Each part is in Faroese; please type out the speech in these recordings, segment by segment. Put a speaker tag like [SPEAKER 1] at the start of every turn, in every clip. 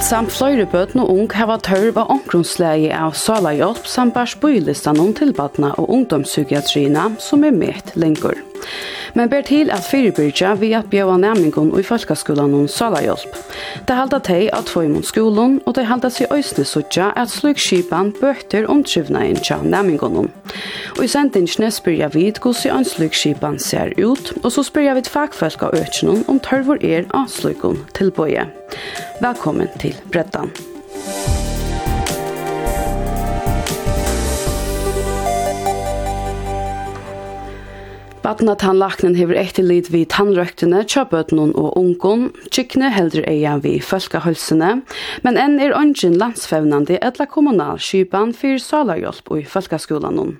[SPEAKER 1] alt samt fløyre bøten og ung hava tørva omgrunnsleie av sala hjelp samt bærs bøylistan om tilbatna og ungdomspsykiatrina som er mett lengur men ber til at fyrirbyrja vi at bjøva nærmingon og i folkaskolan om salahjelp. Det halda teg at få imot skolen, og det halda seg òsne suttja at sluk skipan bøtter omtrivna inn tja næmingon. Og i sendingsne spyrja vi gos i sluk skipan ser ut, og så spyrja vi fagfolk av økjennom om tørvor er av slukon tilbøye. Velkommen til Brettan. Badnatannlaknen hever etterlit vi tannrøktene, kjøpøtnen og ungen, kikne heldur eia vi folkehølsene, men enn er ønsken landsfevnande etla kommunal skypan for salarhjelp og folkeskolen.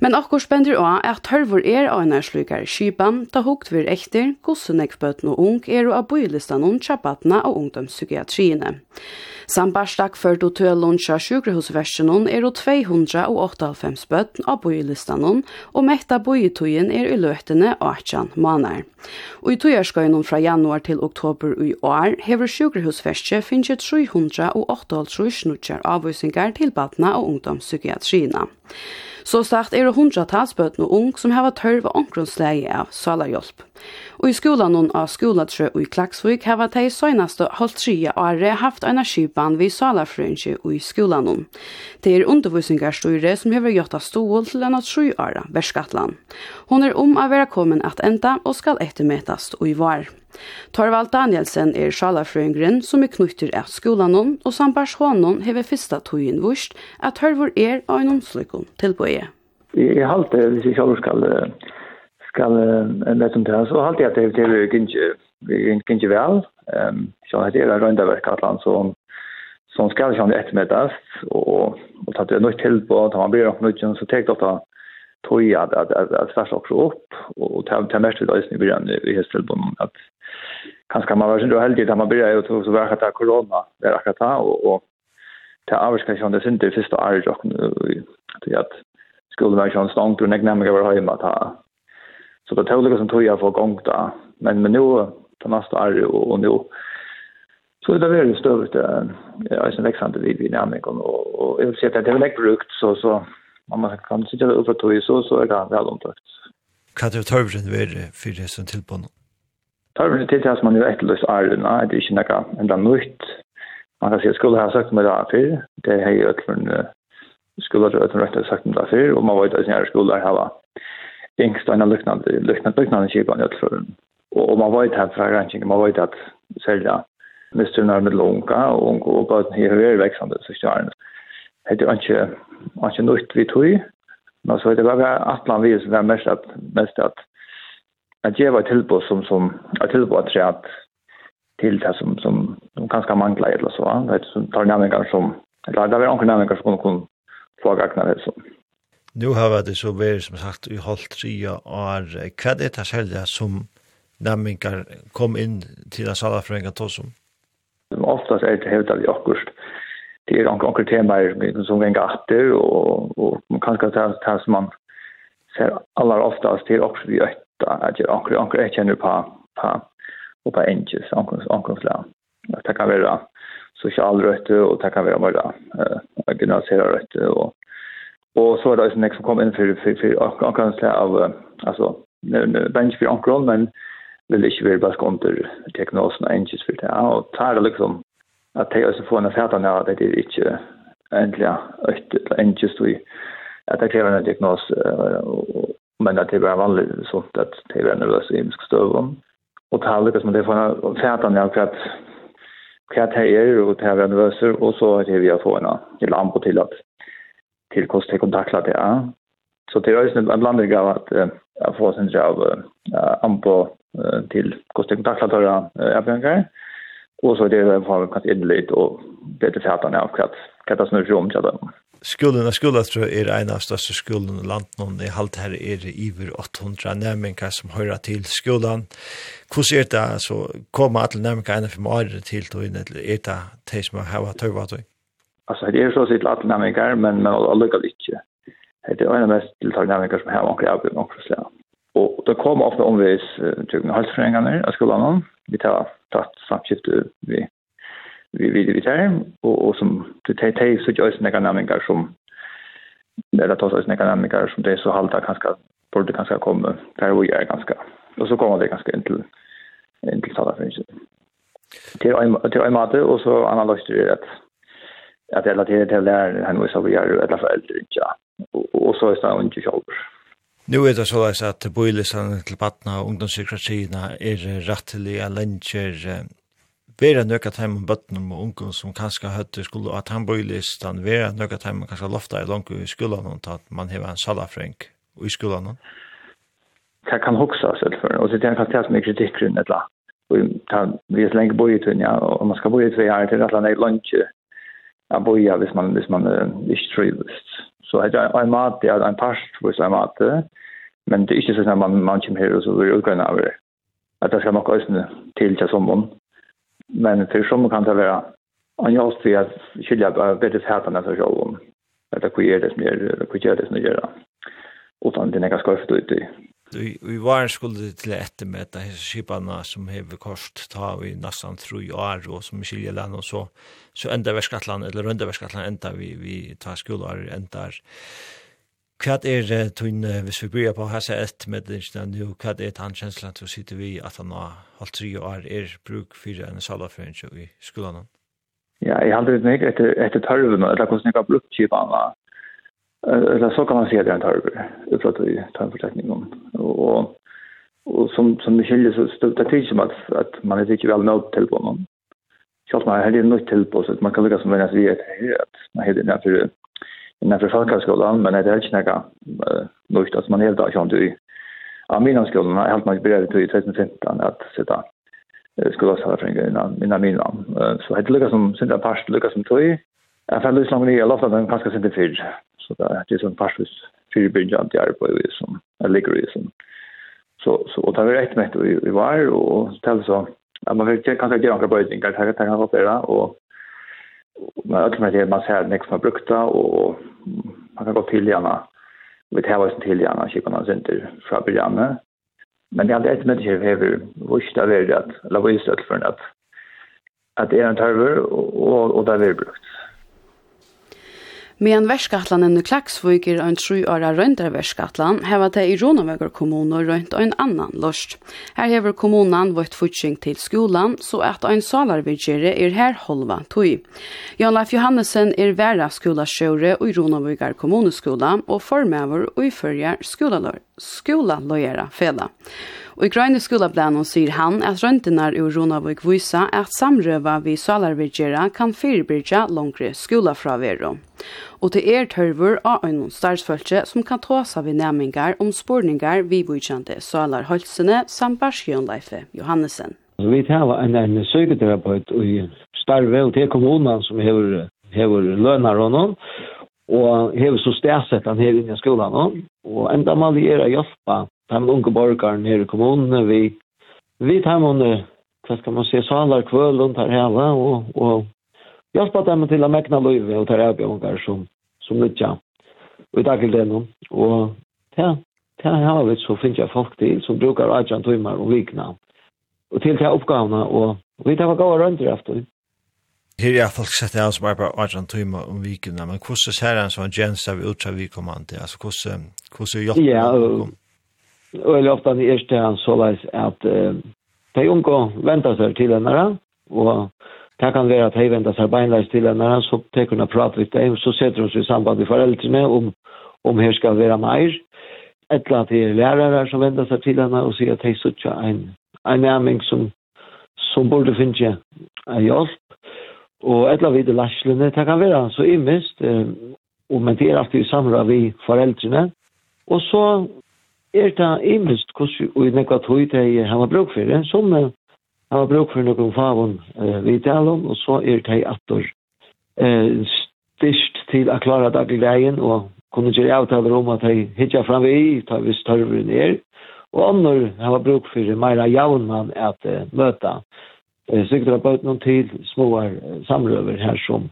[SPEAKER 1] Men akkur spender å at tørvor er av en slukar skipan, ta hukt vir ekter, gossen ekbøten og ung er og av bøylistan og tjabatna og ungdomspsykiatriene. Sambarstak for du tølun lunsja sjukrehusversjonen er og 298 bøtten av bøylistan og mekta bøyetuyen er i løtene 18 måneder. Og i tøyerskøynen fra januar til oktober i år hever sjukrehusversje finnes 300 og 8 avvisingar til batna og ungdomspsykiatriene. Så sagt er det hundra talsbøtene ung som har vært tørv og omgrunnsleie av salarhjelp. Og i skolan av skolatrø og i Klaksvik hava tei søgnaste halvtria åre haft en skipan vi salafrøynsi og i skolan. Det er undervisningarstøyre som har gjort av stål til enn at sju åra verskatlan. Hon er om a vera kommen at enda og skal ettermetast og i var. Torvald Danielsen er sjalafrøyngren som er knytter av skolan og sambars honom hever fyrsta tøyen vurst at hørvor er av en omslykken tilbøye.
[SPEAKER 2] Jeg halte, hvis jeg selv skal skal en det om det. så halt jag det det er ikke vel. väl. Ehm så det är runda verk Atlant så som ska ju ett med og och och ta det något till på att han blir upp nu så tar det att tog att att att svars också upp och ta ta mest det i början i hästelbon att kanskje man var så heldig att man började och så var det corona där akkurat och och ta avskräckande synd det første året och det att skulle være sånn stångt och nägna mig över hemma ta Så det tog liksom tog jag för gång då. Men men nu på nästa år och, och nu så det är det större det är en växande vid dynamik och, och jag vill säga att det är väl brukt så så om man kan sitta över på tog så så är det väl omtökt.
[SPEAKER 3] Kan du ta över den för det som tillbund?
[SPEAKER 2] Tarvin til at man jo etterløs ærena, det er ikke noe enda nytt. Man kan si at skulle ha sagt med det før, det har jo økvun, skulle ha sagt med det før, og man vet at jeg skulle ha yngst og en lyknande, lyknande, lyknande kipan i allför. Og man var ju här för ranking, man var ju att sälja misstuna med långa och och bara här är växande så stjärn. Det är inte inte något vi tror. Men så det var att man vill vara mest att mest att att ge var tillbud som som att tillbud att att till det som som som ganska manglar eller så. Det är som tar nämligen som eller det var någon nämligen som kunde få gagna det så.
[SPEAKER 3] Nu har det så vært, som sagt, i holdt tria år. Hva er det selv som nemmingar kom inn til en salafrøynga tåsum?
[SPEAKER 2] Oftast er det hevda vi akkurst. Det er anker temaer som venga atter, og, og kanskje det er som man ser allar oftast til oppsett vi ötta, at jeg anker, anker jeg kjenner på, på, og på engels, ankomstland. Det kan være sosialrøtte, og det kan være bare uh, generalisere røtte, og Och så var det också nästa som kom in för för för jag kan säga av alltså bench för onkel men vill inte vara bara kontor teknosen angels för det och tar det liksom at det også får en affär när det är inte ändliga ett angels då at det krever en diagnos men at det er bare vanlig sånt at det er nervøs i mye støv. Og och er det som det får en affært av akkurat, hva det er, og det er nervøs, og så er det vi har fått en lampa til at, til hvordan jeg kan takle det. Ja. Så det er også en blanding av at jeg får sin av anpå til hvordan jeg kan takle det avganger. Og så er det i fall kanskje innløyt og bedre fætene av hva det snurrer seg om til det.
[SPEAKER 3] Skolen og skolen tror jeg er en av største skolen i landet. nå. I halvt her er det iver 800 nærmengar som hører til skolen. Hvordan er det så? Kommer alle nærmengar ene for året til togene? Eller er det de som har hatt høyvatøy?
[SPEAKER 2] Alltså det är så sitt Latinamerika men men alla går. Det är en mest till Latinamerika som har några avgång också så. Och det kom ofta omvis typ med halsföreningar i skolan. Vi tar tatt samskifte vi vi vi vi tar och och som det tar tar så just några namningar som eller tar så några namningar som det är så halta ganska borde ganska komma där vi är ganska och så kommer det ganska in till in till tala för sig. Det är en det är en matte och så analyserar det att det relaterar till läraren han så vi är alla föräldrar ja och så är det inte själv.
[SPEAKER 3] Nu er det så at bøylisene til badna og ungdomspsykiatrina er rettelige lenger vera nøkka tæm um bøtnum og ungum som kanska høttu skulle at han bøylistan vera nøkka tæm og kanska lofta i langt i skolan og at man hever en salafrenk i skolan.
[SPEAKER 2] Det kan hoksa seg for, og det er kanskje det som er kritikkgrunn etla. Vi tar vi er lenge bøyitun, ja, og man skal bøyitun, ja, til at han er lunch att boja hvis man, hvis man uh, ikke trives. Så det er en mat, det er en parst, hvis det er en mat, men det er ikke sånn at man, man kommer her og så blir utgrønne av det. At det skal nok også til til sommeren. Men för som kan det vara en jag ser att skilja bedre bättre for sjålen. jag om. Att det som gjør det, det er det som gjør det. Utan det är ganska skorft ut i
[SPEAKER 3] Vi, vi var skulle til etter med etter skipene som hever kost ta vi nesten tro i år og som skiljer land og så så enda verskatland eller enda verskatland enda vi, vi tar skoleår enda hva er det tøyne hvis vi bryr på hese et med det ikke hva er det han kjensler til å sitte vi at han har holdt tre år er bruk for en salaføring i skolen
[SPEAKER 2] Ja, jeg har aldri nek etter, etter tørven, eller hvordan jeg har brukt kjipene eller så kan man se det är en tarver utifrån att vi tar en. Och, och som, som det skiljer så stöter det som att, att man är inte väl nöjd till på honom. Självt man er det nöjd til på så man kan lyckas som vennes vi er til at man har det innanför, innanför folkhögskolan men det är inte något nöjd. Alltså man är helt avkänd i Aminamskolan har helt mycket beredd i 2015 att sitta skulle ha för innan innan minan. Så det lyckas som sin part lyckas som tog. Jag fann det som ni jag lovade den kanske sin det så det är sån fastvis fyrbyggjant till arbete som är ligger i som så så och det var rätt mätt vi var och ställ så att man verkligen kan göra några böjningar här kan vara flera och man ökar med det man ser nästa man brukta och man kan gå till gärna vi tar oss till gärna kyrkorna center fra början men det är alltid det människa vi har vurst av att eller vurst att för att att det är en tarver och, och, där vi brukt
[SPEAKER 1] Medan verskatlanen i Klaksvøk er en tru åra røyndarverskatlan, heva det i Ronavøkker kommuner røynt en annan lorst. Her hever kommunen vårt futsing til skolan, så at en salarvidgjere er her holva tui. Jan Leif Johannesen er væra skolasjøre i Ronavøkker kommuneskola og formøver og i fyrja skolaløyera fela. Og i grønne skolablanen sier han at røntenar i Ronavik viser at samrøva vi salarvirgjera kan fyrirbyrja langre skolafravero. Og til er tørver av en starsfølse som kan tåsa ved næmingar om spårningar vi vujtjande salarholsene samt Barsjønleife Johannesen.
[SPEAKER 4] Vi tar en, en søketerapeut i starve og til kommunen som hever, hever lønner honom og hever så stedsett han her inne i skolen. og enda man er å hjelpe de unge borgerne her i kommunene, vi, vi tar med hva skal man si, salar kvøl rundt her hele, og, og hjelper dem til å mekne løyve og tar avgjøringer som, som lytter. Og i dag er det noen. Og ja, til har vi så finner jeg folk til som bruker 18 tøymer og vikna. Og til til oppgavene, og vi tar gode rønter efter.
[SPEAKER 3] Her er folk sett av som arbeider 18 tøymer om vikna, men hvordan ser han som en tjeneste av utsatt vikommande? Altså hvordan, hvordan hjelper han?
[SPEAKER 4] Ja, Øyelig ofte det han så leis at uh, de unge venter seg til henne, og det kan være at de venter seg beinleis til henne, så teker hun og prater litt dem, så setter hun seg i samband med foreldrene om, om her skal være mer. Et eller annet er lærere som venter seg til henne og sier at de sitter en, en nærming som, som burde finne en hjelp. Og et eller annet videre lærslene, det kan være så imest, eh, og men det er alltid i vi foreldrene. Og så er det imest hvordan vi nekva tog til hava bruk for det, som hava bruk for noen favon vi taler om, og så er det atter styrst til å klare daglig veien, og kunne gjøre avtaler om at de hittar fram vi, tar vi større ned, og andre har bruk for meira javnan at eh, møte eh, sikkert har bøtt noen til små samrøver her som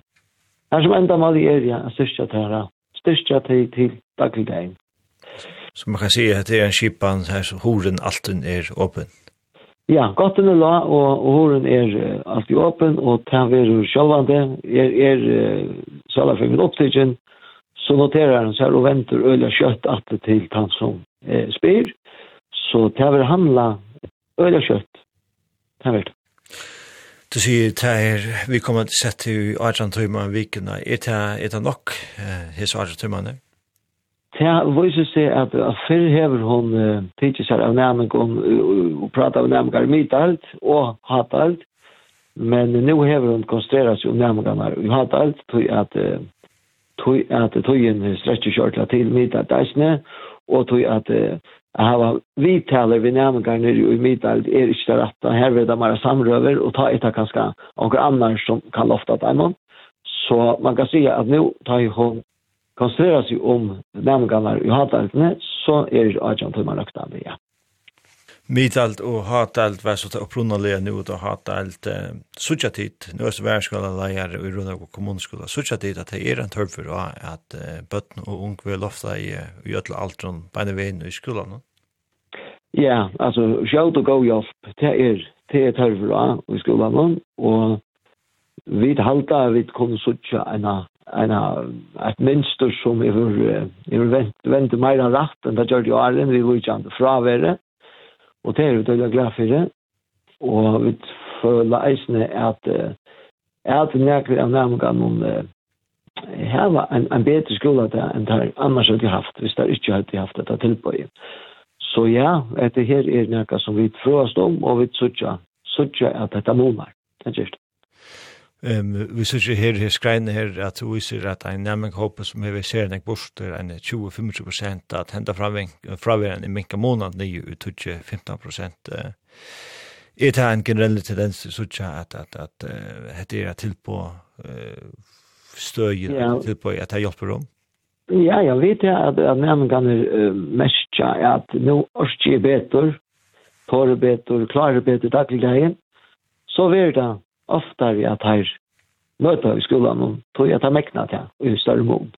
[SPEAKER 4] her som enda mal i er ja, styrst til styrst til, til dagligdagen.
[SPEAKER 3] Så man kan si at det er en kipan her, så horen alltid er åpen.
[SPEAKER 4] Ja, godt er la, og, og horen er uh, alltid åpen, og den er sjølvande, er, er uh, sallar for min opptidgen, så noterer han seg og venter øyla kjøtt at til han som eh, spyr, så den vil handla øyla kjøtt. Den vil.
[SPEAKER 3] Du sier, det er, vi kommer til å sette i Arjan timer i vikene, er det, er det nok eh, hese 18 timer?
[SPEAKER 4] Det viser seg at før hever hun uh, tidser seg av nærmeng om og prater av nærmeng om mitt og hatt alt, men nå hever hun konstruerer seg om nærmenn om hatalt, tog at tog at togjen strekker kjørtla til mytalt eisne, og tog at hava vitaler vi nærmenn nere i mytalt er ikke det rette. Her vil de være samrøver og ta etter kanskje noen annar som kan lofta dem. Så man kan si at nå tar hun konsentrera sig om nämngarna i hatarkene, så er det agent timmar det ja.
[SPEAKER 3] Midalt og hatalt var så til opprunalige nu og hatalt eh, suttja tid, nu er så værskola leier i rundt av kommuneskola, suttja tid at det er en tørp for at eh, bøtten og ung vil lofta i, i ødel altron beina veien i skolan.
[SPEAKER 4] Ja, altså sjøt og god hjelp, det er, det er tørp for i skolan, og vi halda vi kom suttja enn en et minster som jeg vil vent, mer enn rett enn det gjør det jo åren, vi vil ikke andre fravere, og det er vi døyla glad for det, og vi føler eisene at at nekker av nærmengan noen her var en, en bedre skole der enn det annars hadde haft, hvis det ikke hadde haft dette tilbøy Så ja, dette her er nekker som vi prøver om, og vi sørger at dette måler. Det er det.
[SPEAKER 3] Um, vi ser her i skreine her at vi ser at en nemming hoppas som vi ser nek borster en 20-25 prosent at henda fraveren i minka månad nye ut 15 prosent uh, er det en generell tendens til att at, at, at uh, er til på uh, støy ja. til på at det hjelper om
[SPEAKER 4] Ja, jeg vet ja, at, at kan uh, mest at nå orsk er betur, tåre betur, klare betur dagligdagen, så vil det ofta vi at her møter i skolan og tog at ta mekna til i større mån.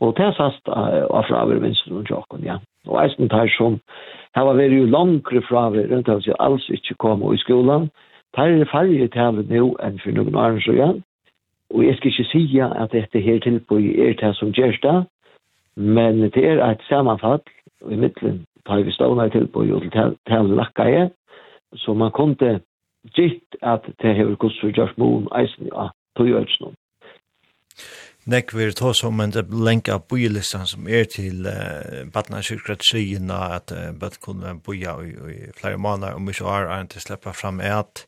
[SPEAKER 4] Og det er fast av fraver minst og tjokken, ja. Og eisen tar som her var jo langre fraver, rundt av seg alls ikke kom i skolan, tar er farge til havet nå enn for noen år så igjen. Og jeg skal ikke si at dette her tilbøy er det som gjør det, men det er et sammenfall i midtelen tar vi stående tilbøy og til tale lakka i, så man kunne gitt at det hever gus for Josh moen eisen ja, tog jo ikke noen.
[SPEAKER 3] Nek vi ta som en lenka bøyelistan som er til uh, Batna kyrkret Kyrkratsyen at uh, bøtt kunne bøya i, i flere måneder og mye år er til sleppa fram er at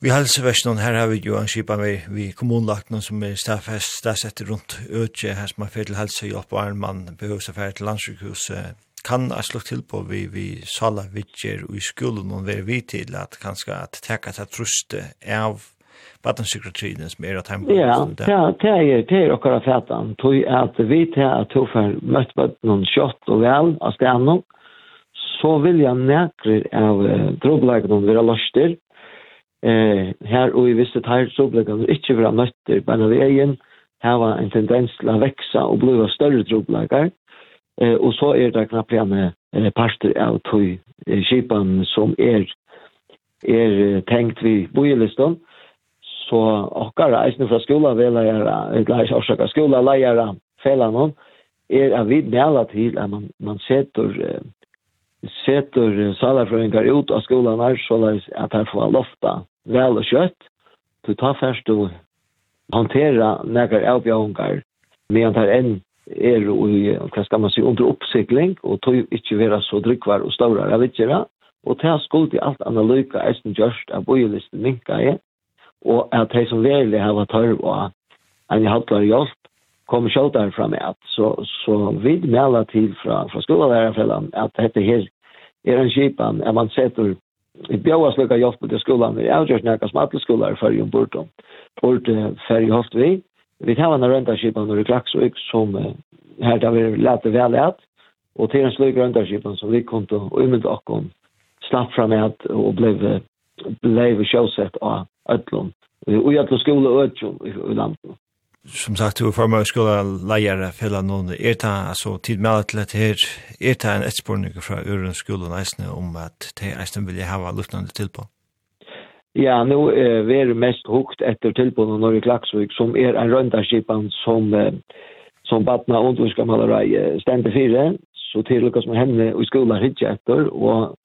[SPEAKER 3] Vi helse helseversjonen her har vi jo en skipa med vi kommunlagt noen som er stafest, stafest rundt øtje her som er fyrir til helsehjelp og er man behøver seg fyrir til landssykhuset kan jeg slå til på vi, vi sala vidtjer og i skolen og være vidt til at kanskje at teka til truste av vattensekretrinen som er at hjemme.
[SPEAKER 4] Ja, det er det er akkurat fætan. Tog at vi til at tog for møtt på noen kjøtt og vel av stedet så vil jeg nekre av eh, droblegene være løster. Eh, her og i visse teir droblegene ikke være møtter på en av egen, her var en tendens til å vekse og bli større drobleger. Eh, och så är det knappt gjerne eh, pastor av tog eh, kipan som är er tänkt vi bojelistan Så okkar eisne fra skoleleiere, eller orsaka skoleleiere, fellene, er at vi mela til at man, man setter eh, setter salarfrøyngar ut av skolan her, så at her får lofta vel og kjøtt. Du tar først og håndtera nekkar avbjørngar, medan tar enn er i, hva skal man si, under oppsikling, og tog ikke være så drykvar og større av vidtjera, og til skuld i alt annet lykke eisen gjørst av bøyelisten minka i, og at de som verlig har vært tørv og en halvlar hjelp, kommer sjøldere fram i at, så, så vi melder til fra, fra skolevererfellene at dette her er en skipan, at man setter i bjóas lukka hjelp til skolen, vi avgjørs nekka som alle skolar fyrir om bortom, bort fyrir hofte vi, Vi tar en rentaskipan når det klaks og ikke som eh, här där vi lærte vel ät. og til en slik röntarskip som vi kom til och ymynt och slapp fram med og ble ble sjåsett av Øtlund og i Øtlund skole og Øtlund i landet
[SPEAKER 3] som sagt, du er former skola leier fela noen erta, altså tid med til at her, erta en etspårning fra Øren skolen eisne om at de eisne vilje hava luftnande tilpå.
[SPEAKER 4] Ja, nu eh, vi mest hukt etter tilbundet Norge Klaksvik, som er en røndarskipan som, eh, som badna underskamalerai stender fire, så til lukas med henne og skola hitje etter, og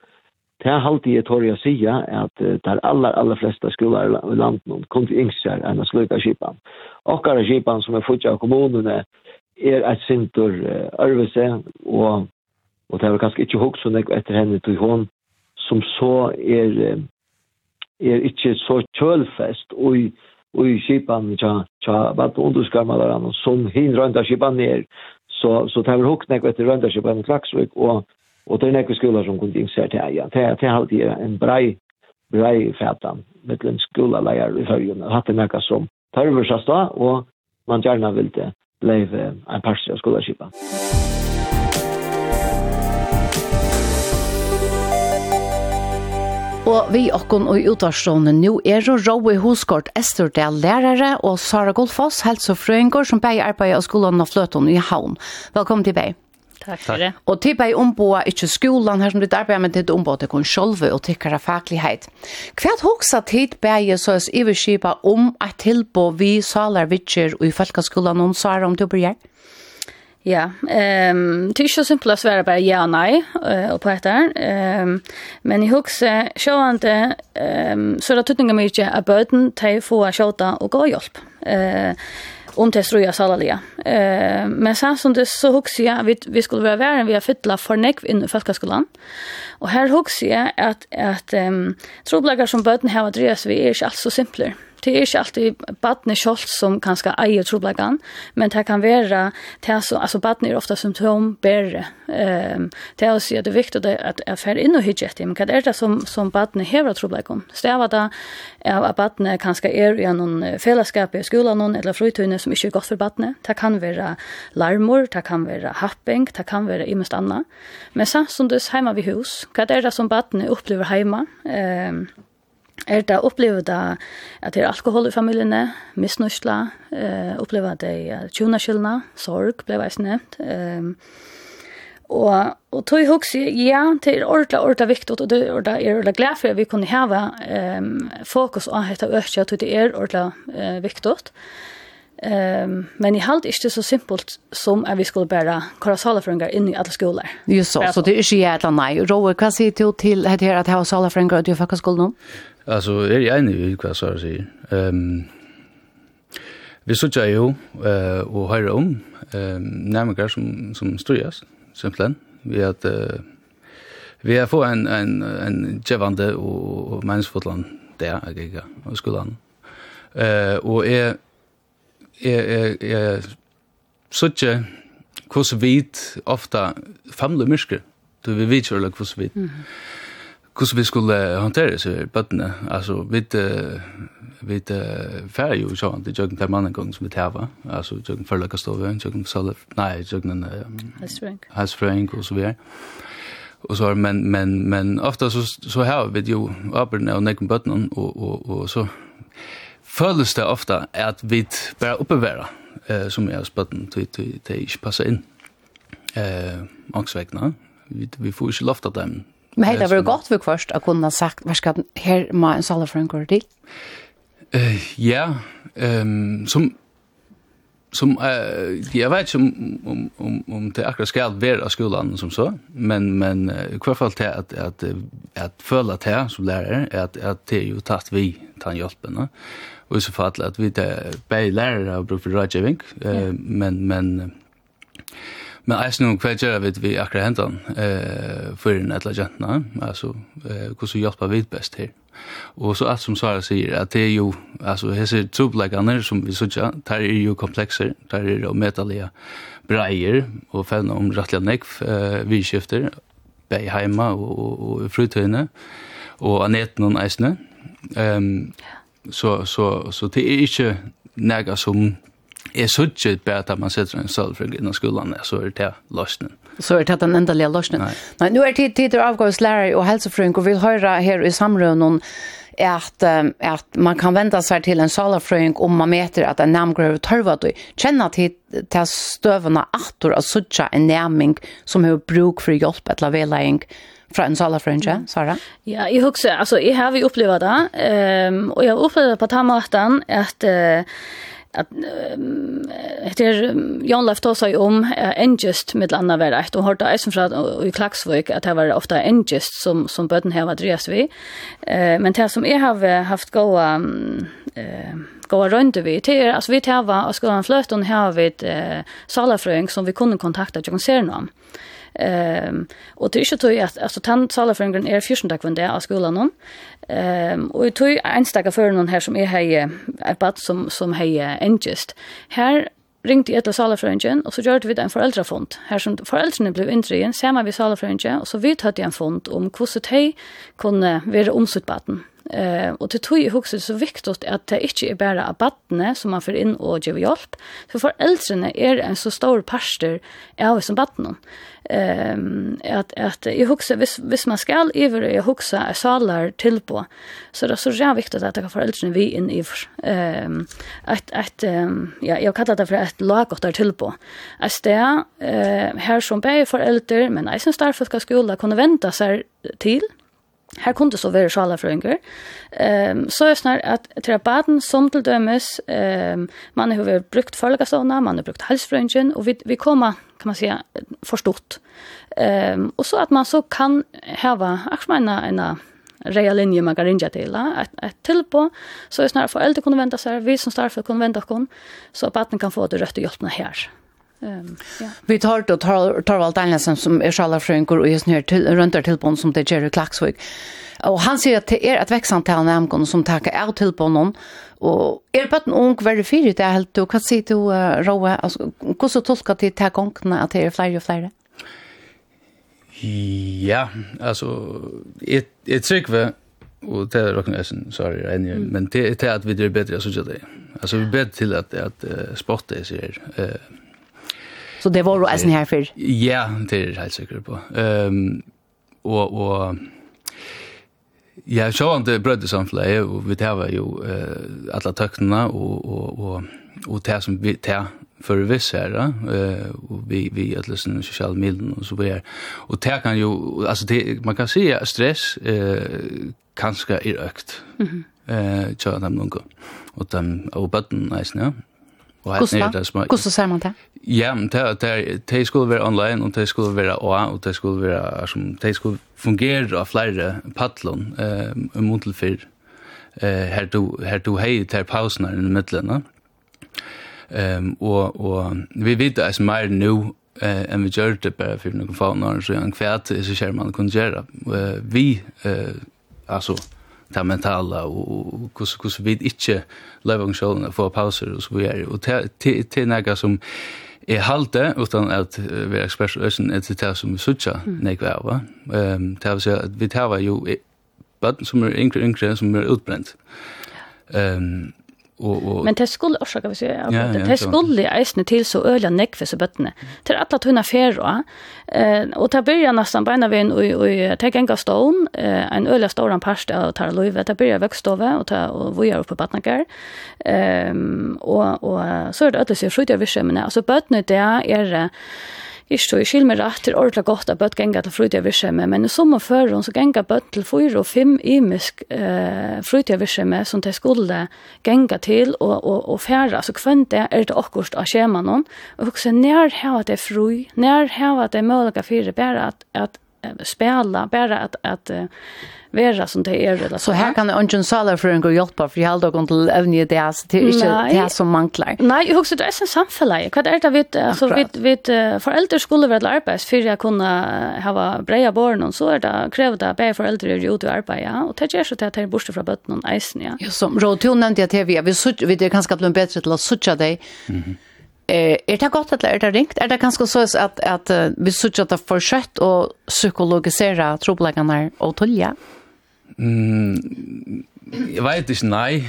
[SPEAKER 4] det er alltid jeg tår jeg sier at eh, der aller, aller fleste skoler i landet kom til yngster enn å sluka skipan. Okkara skipan som er futja av kommunene er et sintur uh, ørvese, og, og det er kanskje ikke hukt sånn etter henne til hon, som så er er ikkje så kjølfest og i og i skipan tja, tja, vat underskarmalaran som hin inte skipan ner så så tar vi hook näck etter runt skipan i Klaksvik og, og det er näck skolor som kunne inse det ja det er har det en brei brei fætan med en skola lärare i höjden hatt det näck som tar över sig och man gärna vill det blev en parsi av skolan skipan.
[SPEAKER 5] Og vi okkon og utvarstående nå er og Rowe Hoskort Esterdal lærere og Sara Golfoss, helsefrøyngår som begge arbeidet av skolen og fløten i havn. Velkommen til begge.
[SPEAKER 6] Takk for det.
[SPEAKER 5] Og til begge omboa ikke skolen her som ditt arbeid, men til omboa til kun sjolve og tikkere faglighet. Hva hoksa tid begge så er iverskipa om at tilbo vi salar vitser og i folkeskolen og Sara om til å bli?
[SPEAKER 6] Ja, ehm det är ju simpelt att svara bara ja och nej och på heter. Ehm men i huxe sjåande ehm så det tutningar mycket att böten ta få att skjuta och gå hjälp. Eh om det ströja salalia. Eh men sen som det så huxe jag vi vi skulle vara värre vi har fylla för neck in i folkskolan. Och här huxe jag att att ehm um, som böten har att drevs vi är ju alltså simplare det är ikke alltid barnet kjolt som kanske äger troblagan, men det kan vara det som alltså barnet är ofta symptom bättre. Ehm det är at det är viktigt att att fer inn og hygge det, men hva är det som som barnet har troblagan? er da, är att barnet kanske är i någon fellesskap i skolan någon eller fritidsne som ikke är godt för barnet. Det kan vara larmor, det kan vara happing, det kan vara i mest annat. Men sen som det hemma vid hus, vad är det som barnet upplever hemma? Ehm er det opplevet at det er alkohol i familiene, misnøysla, eh, opplevet det ja, tjunaskyldna, sorg ble veis nevnt. Eh, og, og tog hos, ja, det er ordentlig, ordentlig viktig, og det er ordentlig glad for at vi kunne heve eh, fokus av dette økje, at det er ordentlig eh, viktig. Um, men i halt ikke så simpelt som at vi skulle bæra korasalafrøngar inn i alle skoler.
[SPEAKER 5] Just så, så det er ikke jævla nej. Roe, hva sier du til att her at jeg har salafrøngar ut i fakkaskolen nå?
[SPEAKER 7] Alltså är jag enig i vad Sara säger. Ehm Vi søkja jo eh, og høyre om eh, nærmere som, som styres, simpelthen, vi at uh, vi har fått en, en, en djevande og, og menneskefotland der, jeg ikke, og skolen. Eh, og jeg, jeg, jeg, jeg søkja hvordan vit ofte famler myrker, du vi vet ikke hvordan vi vit. Mm -hmm hur vi skulle håndtere så bötterna. Alltså, vi vi færre ju sånn, det er inte mannen gång som vi tæva, altså jøkken førløkastove, jøkken saler, nei, jøkken halsfrøyng og så vidare Och så men men men ofta så så här vid ju öppen och näcken button och och och så följs det ofta att vi bara uppevara eh som är button till till till passa in. Eh också vägna. Vi vi får ju lofta dem
[SPEAKER 5] Men helt var det godt for først å kunne ha sagt, hva skal her må en salafrøn gå til?
[SPEAKER 7] Uh, ja, um, som som eh jag vet som om om om det akkurat ska av skolen som så men men i hvert fall till att att att føle til som lærer, är att det är ju tatt vi tar hjälpen va och i så fall att vi det bäj lärare och rådgjøving, uh, eh men men Men jeg om hva gjør vi vi akkurat hentan eh, for en etla jentna, altså eh, hvordan hjelper vi best her. Og så alt som Sara sier, at det er jo, altså hese trobleggene som vi sier, der er jo komplekser, der er jo metalige breier, og fevna om rettelig nekv, eh, vidskifter, bei heima og, og, og frutøyene, og aneten og eisene. Um, så, så, så det er ikke nega som är synes ikke på at man sitter en stølfrygg innan skolan, så er det løsningen.
[SPEAKER 5] Så er det den endelige løsningen. Nei. Nei, nå er tid til avgångslærer og helsefrøyng, og vi höra her i samrønnen at, at man kan vända sig till en salafröjning om man mäter att en namngrev törvar då. Känna till, till stövna attor att sucha en namning som har bruk för hjälp eller velägning från en salafröjning, Sara?
[SPEAKER 6] Ja, jag huxar. Alltså, jag har vi upplevt det. Um, och jag upplevde på tamatan att uh, at det er Jan Leif tog seg om engest med andra var rätt och hörde isen fra i Klagsvøk att det var ofta engest som som bøten här var drevs vi. Eh men det som jeg har haft gode, eh gode runt vi till alltså vi tar var og her har här et eh salafröing som vi kunde kontakta jag kan se någon. Ehm och det är ju så att alltså tant talar för en är fjärde dag kvän där av skolan någon. Ehm och jag tog en stacka för någon här som är här ett bad som som här engest. Här ringte jag till salafrøyngen, och så gjorde vi det en föräldrafond. Här som föräldrarna blev inntrygen, ser man vid salafrøyngen, och så vidt hade en fond om hur de kunde vara omsuttbaten. Eh och det tog jag också så viktigt att det inte är bara abattne som man får in och ger hjälp. För föräldrarna är en så stor pastor av som batten. Ehm att att jag huxar vis vis man skall över jag huxar salar till på. Så det är så jävligt viktigt att det kan föräldrarna vi in i ehm att att ja jag kallar det för ett lag där till på. Att det eh här som bäger föräldrar men även ska skola kunna vänta sig till Her kunne det så være sjalafrøynger. Um, så er snart at terapaten som til dømes, um, man har brukt følgastånda, man har brukt halsfrøyngen, og vi, vi kommer, kan man säga, forstått. Um, og så at man så kan hava, aksmeina, en rea linje man kan rinja til, et, et tilpå, så er snart at foreldre kunne vente seg, vi som starfer kunne vente oss, så at baten kan få det rødt og hjelpene her.
[SPEAKER 5] Um, ja. Vi tar då Torvald Danielsen som är sjalafrönker och just ner till, runt där tillbånd som det Jerry Klaxvik. Och han säger att det är ett växande antal nämnkon som tackar på någon Och är det en ung väldigt fyrt det är helt du Vad säger du, Roa? Hur så tolkar det här gångna att det är fler och fler?
[SPEAKER 7] Ja, alltså ett, ett tryckve och det är rocken sorry, mm. men det är att vi är bättre så det. Alltså vi är bättre till att, att uh, spotta sig eh
[SPEAKER 5] Så det var alltså eisen här för.
[SPEAKER 7] Ja, det er helt säkert på. Ehm och och Ja, brödde som fler och vi tar ju eh, alla tøknene, och och och och det som vi tar för viss her, eh, och vi, vi att løsene sosiale middelen och så vidare. Och det kan ju alltså det, man kan se stress eh, kanske är ökt. mm Eh eh, sjående dem noen, och den og bøtten, nesten, ja.
[SPEAKER 5] Och här er det små. Hvordan säger man det?
[SPEAKER 7] Ja, men det, det, det skulle vara online, och det skulle vara OA, och det skulle vara som, det skulle fungera av flera paddlon eh, mot til för eh, här du, här du hej till pausen her i midtelen, Ehm och och vi vet att er mer nå eh en vi gjør det bare for noen faen år, så en är så kär man kunne gjøre. Vi, eh, alltså det mentala og hvordan hvordan vi ikke lever om sjølen få pauser og så videre og til til nega som er halte utan at vi er ekspert øsen er til det som vi sutja nega av ehm det vil si at vi tar jo bøtten som er yngre yngre som er utbrent ehm og, og...
[SPEAKER 6] Men det skulle også, kan vi säger. Ja, ja, det skulle eisne til så öliga nekve så bötterna. Til alla tunna ferro, Eh och ta börja nästan bara när og, og ta enga stone, eh en öliga stor past och ta løyve, ta börja växtstova og, ta og vi er oppe på Batnagar. Ehm og, og så er det att det ser skjuta vi skämna. Alltså bötterna er är Ikke så, jeg skil meg rett til ordentlig godt at bøtt genga til frutja virksomhet, men i sommer før hun så genga bøtt til fyra og fem imisk eh, frutidsvirksomhet som de skulle genga til og, og, og færa. Så kvendt det er det akkurat av skjema noen. og også nær hava det fru, nær hava det mulige fire, bare at, at spela bara att att uh, vara som det är eller
[SPEAKER 5] så här kan ungen sala för en god hjälpa för hjälpa och till även det är så det är inte det som manglar.
[SPEAKER 6] Nej, jag också det är en samfälle. Vad är det vi så vi vi föräldrar skulle väl arbets för jag kunna ha breja barn och så är det krävda att be föräldrar är ute att arbeta och det är så att det är borste från botten och isen ja.
[SPEAKER 5] Ja som Rotion nämnde jag till vi vi vi det kanske blir bättre till att söka dig. Mhm. Eh, er det godt eller er det ringt? Er det kanskje så at, at uh, vi synes at det er for kjøtt å psykologisere trobeleggene og tølje?
[SPEAKER 7] Mm, jeg vet ikke, nei.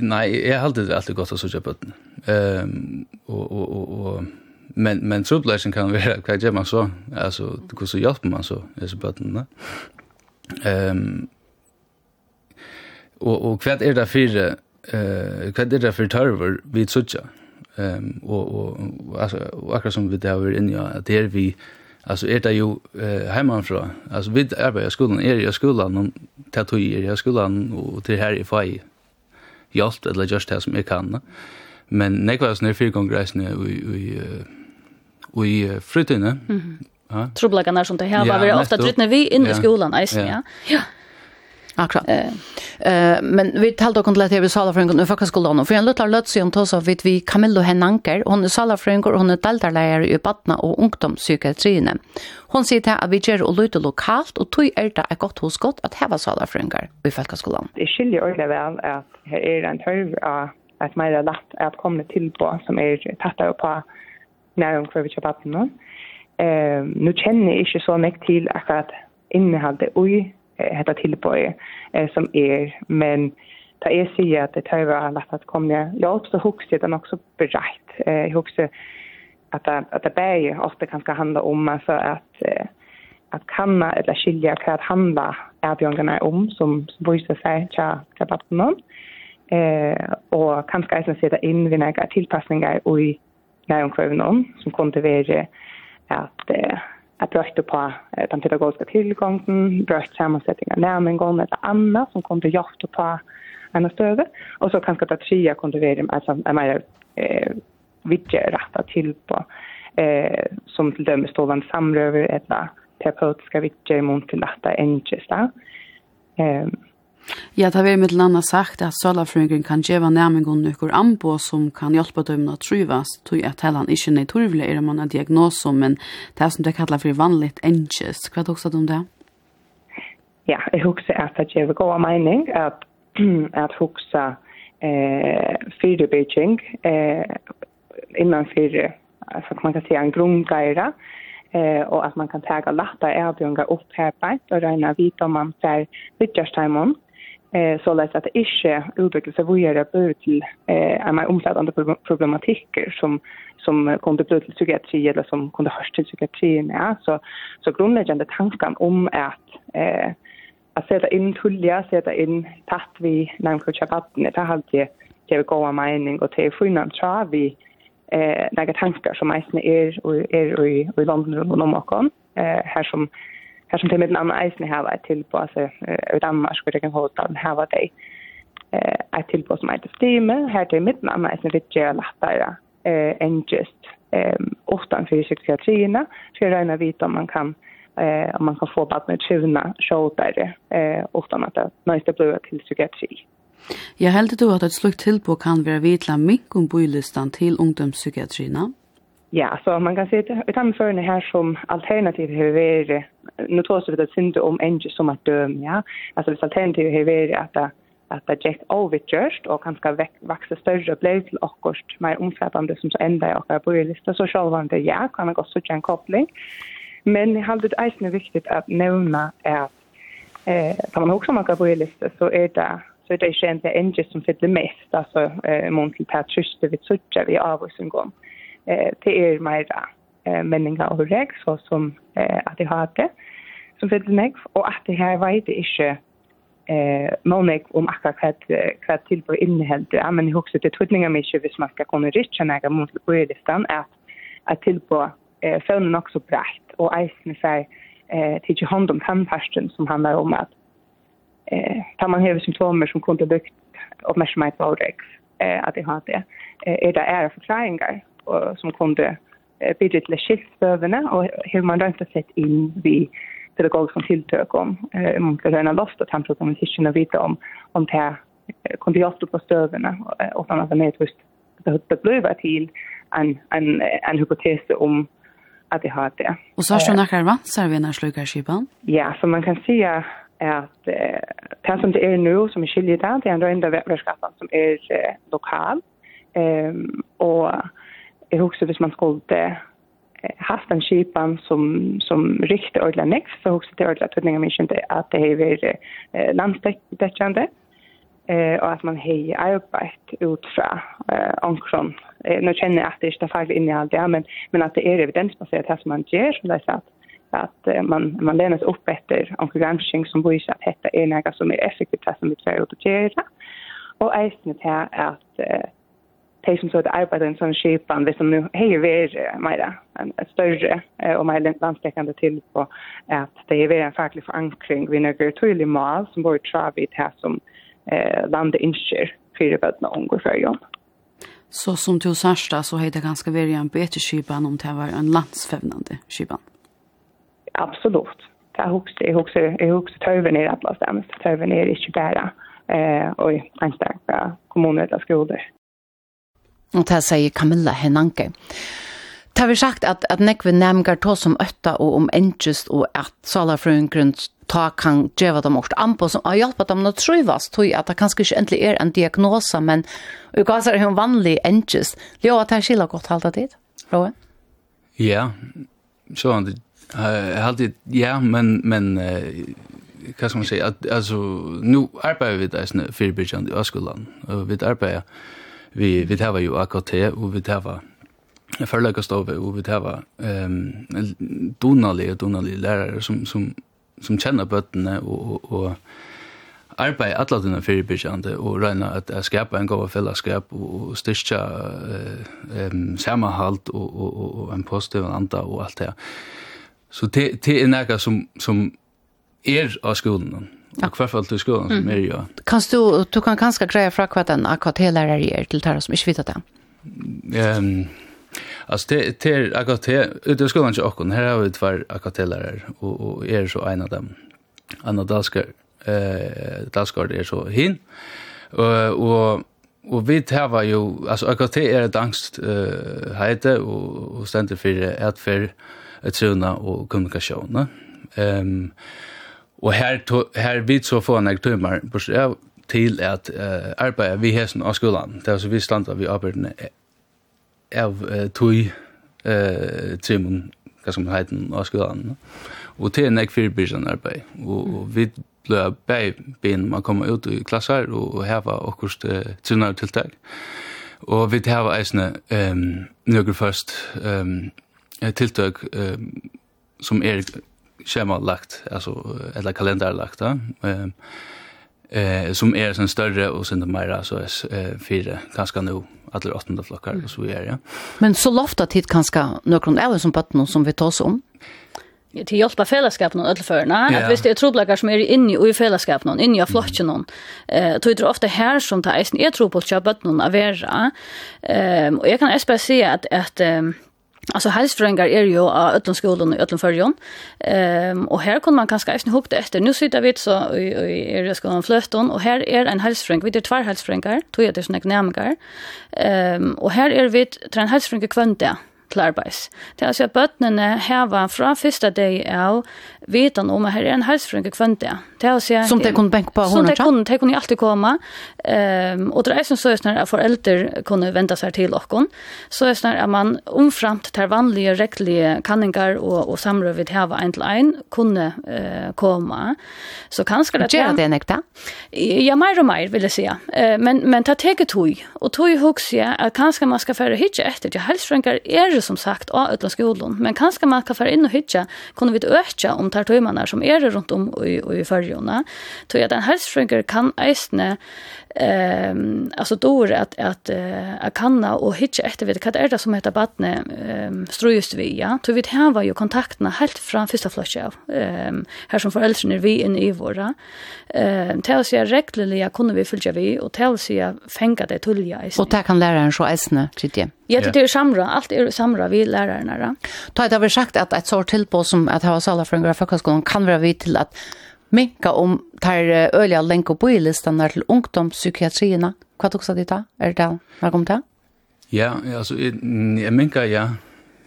[SPEAKER 7] Nei, jeg har alltid alltid godt å sier på den. Um, og, og, og, og, men, men trobeleggene kan være, hva gjør man så? Altså, hvordan hjelper man så? disse sier på den, Um, og, og hva er det for, uh, hva er det for tørver vi sier? Ehm og og altså akkurat som vi der var inne ja att det vi alltså är det ju eh, hemifrån alltså vi arbetar i skolan är i skolan och tatuerar i skolan och till här i faj hjälpt eller just det som jag kan men nekvas när fyra gånger resten i i i fritiden
[SPEAKER 6] mm -hmm. ja trubbelagarna som det här var ofta drittna vi in i skolan eisen ja. Ja.
[SPEAKER 5] Akkurat. Eh, eh men vi talte om det här vi sala för en fackskolan och för en liten löts som tas av vid vi Camillo Henanker hon är sala för en hon är deltarlärare i Batna och ungdomspsykiatrin. Hon sier til at vi gjør og lytter lokalt, og tog er det et godt hos godt at heva salarfrøyngar i Falkaskolan.
[SPEAKER 8] Det skiljer ordentlig vel at her er en tørv av at mer er lett at komme til på, som er tattere på nærum hver vi kjøper på. Eh, nu kjenner jeg ikke så mye til akkurat inneholdet i hetta tillbøy som er, men ta er sig at det tar var at att komma. Jag också det den också berett. eh huxar att att det ofte kan ska handla om alltså att att kanna eller skilja vad att handla erbjudandena om som visar sig tja tja partnern. Eh och kanske även sätta in vid några tillpassningar och i näromkvarnen som kontinuerligt att Jeg brøtte på den pedagogiska tillgången, brøtte sammensetning av nærmengående eller annat som kunde gjøre på en stöd. Och så kanske det tredje vara alltså, en mer eh, vidtjørettet til på, eh, som til dømme stående samröver eller terapeutiska vidtjøy mot till detta engelske. Eh,
[SPEAKER 1] Ja, det har vi med landa sagt at sølafrøyngren kan gjeva nærmengon nukkur ambo som kan hjelpa dem å trivas, tog at heller han ikke nei torvile er man en diagnosom, men det er som det kallar for vanligt enkjes. Hva er det om det?
[SPEAKER 8] Ja, jeg husker at det djeva goa mening at, at husker eh, fyrirbyging eh, innan fyrir, altså man kan si en grunngeira, eh och att man kan ta lätta erbjudanden upp här på och räna vita om man ser Wittgenstein eh så lätt att det inte utvecklas av vidare bör till eh en mer omfattande problematiker som som kunde bli till psykiatri eller som kunde hörs till psykiatri ja. Så så grundläggande tanken om att eh att sätta in tulliga sätta in tatt vi namnkuchapatten det har det det vi går mening. Och det finnan tra vi eh några tankar som mest är och är och i landet runt om och eh här som här som till med en annan eisen här var till på alltså i Danmark skulle jag kunna hålla den här var det eh ett tillbå som heter Steam här till med en annan eisen vid gör lättare än just ehm ofta för psykiatrierna så jag räknar vita om man kan eh om man kan få barnet tjuvna shoulder eh utan att det nästa blir till psykiatri.
[SPEAKER 1] Jag heldur du att ett slukt tillbå kan vara vitla mink om bojlistan till ungdomspsykiatrina?
[SPEAKER 8] Ja, så man kan säga att utan med det här som alternativ hur vi är nu tror så vi det synd om en som att döm, ja. Alltså det alternativ har vi är att att det gick överkörst och kanske väck, växa större blev till och mer omfattande som så ända i och på så så själva det ja kan man också se en koppling. Men det hade det är viktigt att nämna är eh kan man också man på så är det så är det inte en som fyller mest alltså eh mån till patchus det vi söker vi avsyngon. Mm eh, det är mer eh, menningar och reg, så som eh, att det har det, som finner mig och att det här vet det inte eh monik om akka kvad kvad till på innehåll ja men jag också det til mig mykje vis man ska kunna richa nega mot på listan att att till på eh fønn också brett och isen eisen fer eh til hand om tannpasten som handlar om att eh tar man hever symptomer som kunde bukt uppmärksamhet på rex eh att det har det. Eh är det är förklaringar och, som kunde bidra till skilsövene och hur man rent sett in vid pedagogiska tilltök om eh, man ska röna loss att han pratar om tisken och veta om, om det här kunde jag stå på stövene och sådana som är just det blev till en, en, en hypotes om att det har det.
[SPEAKER 1] Och så har du några avancer vid när slukar skipan?
[SPEAKER 8] Ja, så man kan säga att eh, det som det är nu som är skiljer där, det är en enda värskapet som är eh, lokal. Ehm, och jag husker hvis man skulle haft en skipan som som riktigt ordla next så också det ordla tunga men inte att det är eh, landstäckande eh och att man hej arbetat ut fra eh ankron eh, nu känner jag att det är inte in i allt det men men att det är evidensbaserat här som man ger som det är sagt att man man lämnas upp efter onkelgranskning som visar att detta är något som är effektivt som vi tror att göra och även är här att de som så att arbeta i en sån skipan, vi som nu hejer ver mera, en större och mer landstäckande till på att det är en facklig förankring vid några tydlig mål som borde tra vid det som eh, landet inskjer för bödna ångår för jobb.
[SPEAKER 1] Så som du särsta så heter det ganska väl en bättre skipan om det var en landsfävnande skipan?
[SPEAKER 8] Absolut. Det är också, det också, jag är också töver ner alla stämmer, töver ner inte bara eh, och i enstaka kommuner eller skolor.
[SPEAKER 5] Og det sier Camilla Henanke. Det har vi sagt at, at nekve nemgar to som øtta og om endjust og at salarfrøyngren ta kan djeva dem åkt anpå som har hjälpt dem nå trøyvas, tog at det kanskje ikke endelig er en diagnosa, men och hva er hun vanlig endjust? Jo, at det er skilja godt halda tid, Roe?
[SPEAKER 7] Ja, så han det halda ja, men, men hva skal man si, at, altså, nu arbeider vi det fyrir byrjan i Øskolan, og vi arbeider vi vi det var ju AKT och vi det var förläggarstove och vi det var ehm um, donali donali lärare som som som känner bötterna och och och arbeid alla dina fyrirbyrkjande og regna at jeg skapa en god fellesskap og styrkja ehm um, samahalt og, og, og, og en positiv anda og alt det. Så det, det er nega som, som er av skolen. Och för allt skolan som är jag.
[SPEAKER 5] Kan du du kan ganska greja från vad den akvatelärare är till där som är vet det.
[SPEAKER 7] Ehm Alltså det det är akkurat det skulle inte också här har vi två akvatelärer och och är så en av dem. Anna Dalskar eh Dalskar är så hin. Och og vi tar jo, altså AKT er et angst uh, heite og, og stender for atfer, et søvna og kommunikasjon. Um, Og her, to, her vidt så få en nek tøymer til at uh, arbeida vi hesen av skolan. Det er så vi standa vi arbeidene av uh, tøy uh, trimon, hva som heiten av skolan. Og til en nek fyrirbyrsan arbeid. Og, og vi ble bei bin man koma ut i klassar og heva okkurst uh, trinnar tiltak. Og vi heva eisne um, nøkker først um, tiltak um, som er schema lagt alltså eller kalender lagt eh eh som är sen större och sen mera så är fyra ganska nu alla åttonde flockar och så är ja.
[SPEAKER 5] Men så lofta tid kanske några av som på någon som vi tar oss om
[SPEAKER 6] til hjelp av fellesskapen og ødelførene, yeah. at hvis det er troblegger som er inne i fellesskapen, inne i flocken mm. eh, tror det ofte her som det er tro på å kjøpe noen av vera. Eh, og jeg kan også bare si at, at Alltså hälsofrängar är ju av öllum skolan och öllum förjon. Ehm och här kan man kanske inte hukta efter. Nu sitter vi så är det skolan flöfton och här är en hälsofränk. Vi det två hälsfrängar, två är det såna knämgar. Ehm och här är vi tre hälsofränker kvanta til arbeids. Det er altså at bøttene heva fra første dag av vitan om at her er en helsefrønke kvønte Det vill säga
[SPEAKER 5] som det kunde bänka på honom.
[SPEAKER 6] Som det kunde, det kunde alltid komma. Ehm um, och det är som så är när föräldrar kunde vänta sig till och kon. Så är när man omframt tar vanliga rättliga kanningar och och samrör vid här var en till en kunde eh, komma. Så kanske det
[SPEAKER 5] är det nekta.
[SPEAKER 6] Ja, mer och mer vill jag säga. Eh, men men ta tege tog och tog hooks ja att kanske man ska föra hitcha efter till hälsfränkar är det som sagt av utla skolan. Men kanske man kan föra in och hitcha kunde vi öka om tar tömarna som är runt om och i, och i perioderna tog jag den en hälsfrönkare kan ästna ehm alltså då att att att kanna och hitcha efter vet vad är det som heter badne ehm ströjust vi ja. Så vi här var ju kontakterna helt från första flasche av ehm här som föräldrarna vi inne i våra ehm till sig regelbundet kunde vi följa vi och till sig fänga det tulja i
[SPEAKER 5] och där kan läraren så äsna tycker
[SPEAKER 6] Ja, det är samra, allt är samra vi lärarna. Ta
[SPEAKER 5] det har vi sagt att ett sort tillbå som att ha sala från en grafikskolan kan vara vi till att minka om tar öliga lenk på i listan där til ungdomspsykiatrierna. Hva tok seg dit da? Er det det? kom det?
[SPEAKER 7] Ja, altså, jeg, jeg minka, ja.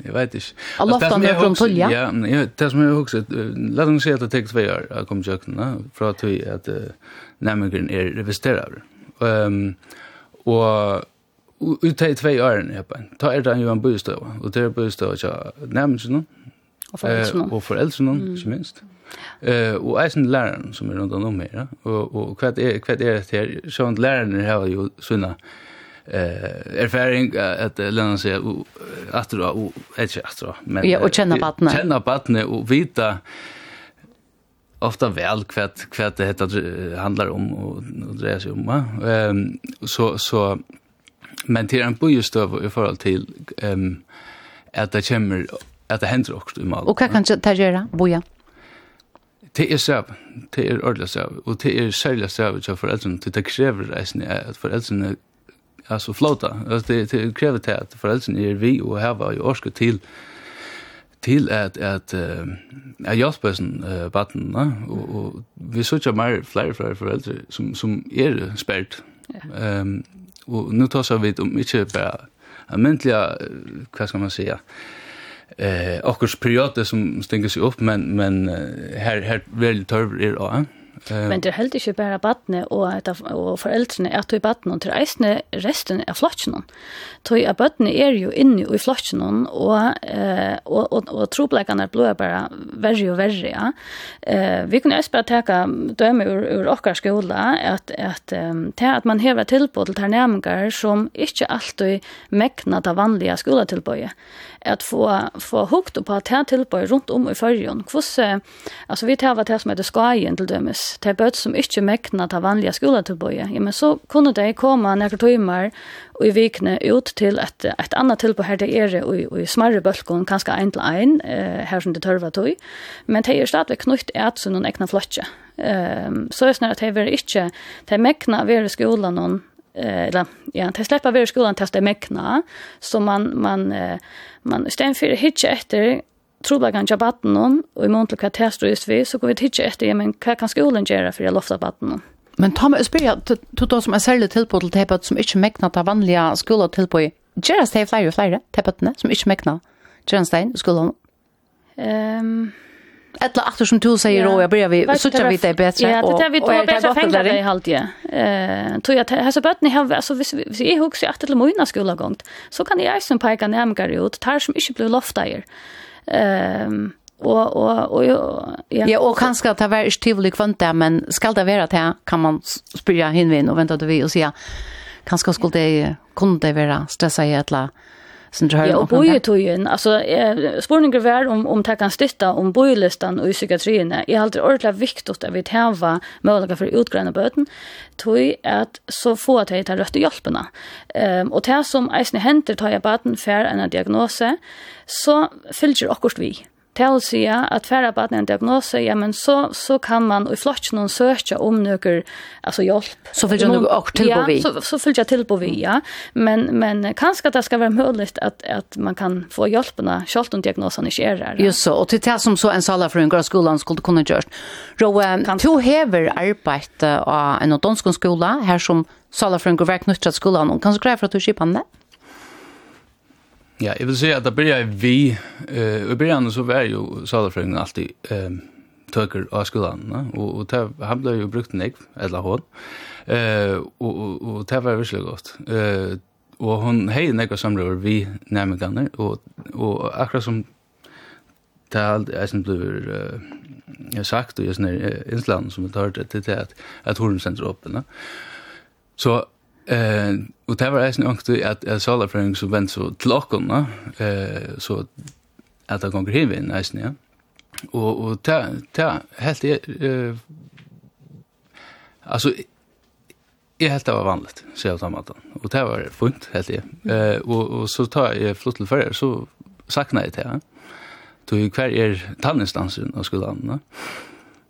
[SPEAKER 7] Jeg vet ikke.
[SPEAKER 5] Og loftet med rundt tull,
[SPEAKER 7] ja? Ja, det som jeg husker, la dem si at det tek tvei år jeg kom tjøkkena, fra tog at uh, nærmengren er revesterer. Um, og ut i tvei åren, ta er det jo en bostøv, og det er bostøv nærmengren, Og
[SPEAKER 6] foreldrene. Eh,
[SPEAKER 7] og foreldrene, mm. ikke minst. Eh, og eisen læreren som er rundt om her. Ja? Og, og hva er, hva er det her? Sånn lærerne har jo sånne eh erfaring at lära sig at du har, ikke at du
[SPEAKER 5] men ja, og känna barnet
[SPEAKER 7] kjenner barnet og vita ofta väl kvätt kvätt det heter handlar om och, och det sig om ehm så så men till en bojustöv i förhåll till ehm att det kommer at det hender også i malen.
[SPEAKER 5] Og hva kan det gjøre, Boja?
[SPEAKER 7] Det er så det er ordentlig sæv, og det er særlig sæv til foreldrene, det, det krever reisende at foreldrene altså flota, det, det krever til at foreldrene er vi og var i årske til til at at uh, at hjelpesen uh, batten, og, og vi søkja mer flere flere foreldre som, som er spært. Ehm Um, og nu tar så vi om ikke bare almindeliga, hva skal man säga, eh och perioder som stänger sig upp men men här här väl törv är
[SPEAKER 6] ja. Men det helt ikke bare badne og, og foreldrene er til badne og til reisende resten av flokken. Tøy at badne er jo inne i flokken og, eh, og, og, og är blir bare verre og verre. Ja. Eh, vi kunne også bare teka døme ur, ur okkar skola at, at, um, at man hever tilbud til ternemengar som ikke alltid megna det vanlige skoletilbøyet at få få hukt på att här tillbör runt om i förrjon. Kvoss alltså vi tar vad det som heter skajen till dömes. Det böt som inte mäknar ta vanliga skolatillböje. Ja men så kunde det komma några timmar och i vikne ut till ett ett annat tillbör här det är det och i smarre bölkon kanske en till en eh, här som det törva tog. Men det är stadigt knutt att så någon egna flotje. Ehm um, så är snarare att det är inte det mäknar vi i skolan någon eller ja, det släpper vi i skolan tills mäkna så man man eh, Men i stedet for å hitje etter troblagan til baden og i mån til hva just vi, så går vi hitje etter, ja, men hva kan skolen gjøre for å lofte baden?
[SPEAKER 5] Men ta meg og spør, du da som er særlig tilbud til till som ikke mekna ta vanlige på gjøres det flere og flere tilbudene som ikke mekna Gjørenstein og skolen? Um, Ettla aftur som du säger då, jag börjar vi söka vi det bättre.
[SPEAKER 6] Ja, det där vi då bättre fängda i halt ja. Eh, tror jag här så bötni har alltså vis vis i hus i att till mojna skola gångt. Så kan jag som peka närmare ut tar som inte blir loftar. Ehm och och och
[SPEAKER 5] ja. Ja, och kanske att det var kvant där men skall det vara att kan man spyrja hinvin och vänta det vi och säga kanske skulle det kunde det vara stressa i ettla som du har
[SPEAKER 6] Ja, och bojetujen. Alltså spårningar var om om det kan stötta om bojelistan och i psykiatrin. Jag har alltid ordentligt viktigt att vi täva möjliga för utgräna böten. Tog att så få att jag tar rött i hjälperna. Um, och det som eisen händer tar jag baden för en diagnos så fylgjer akkurat vi til å si at færre på en diagnose, ja, men så, så kan man i flott noen søke om noen altså hjelp.
[SPEAKER 5] Så vil du også til på vi?
[SPEAKER 6] Ja, så, så vil jeg tilbå vi, ja. Men, men kanskje det skal være mulig at, at man kan få hjelpene selv om diagnosen ikke er her.
[SPEAKER 5] Just så, og til det som så en saler en grad skolen skulle kunne gjøre. Roe, to hever arbeid av en dansk skole, her som saler for en grad skolan, skolen, kan du greie for at du skipper det?
[SPEAKER 7] Ja, jeg vil si at det börjar vi uh, i början så var jo salerfrøyngen alltid um, tøker av skolen, ne? og, og det, han ble jo brukt nekv, eller hon, uh, og, og, og det var virkelig godt. Uh, og hon hei nekva samrøver vi nærmengene, og, og akkurat som det er alt jeg som blir uh, sagt, og jeg sånne innslagene som vi tar det til, at, at hun sender opp, ne? Så Eh, och det var eisen ångte att jag sa alle som vent så til åkken, eh, så att det gonger hiv inn nästan ja. Och och det, det helt eh, alltså jag helt det var vanligt, så jag på maten. och det var funnet, helt det. Eh, och och så tar jag flott till førre, så saknar jag det, ja. Tog kvar är tanninstansen av skolan, ja.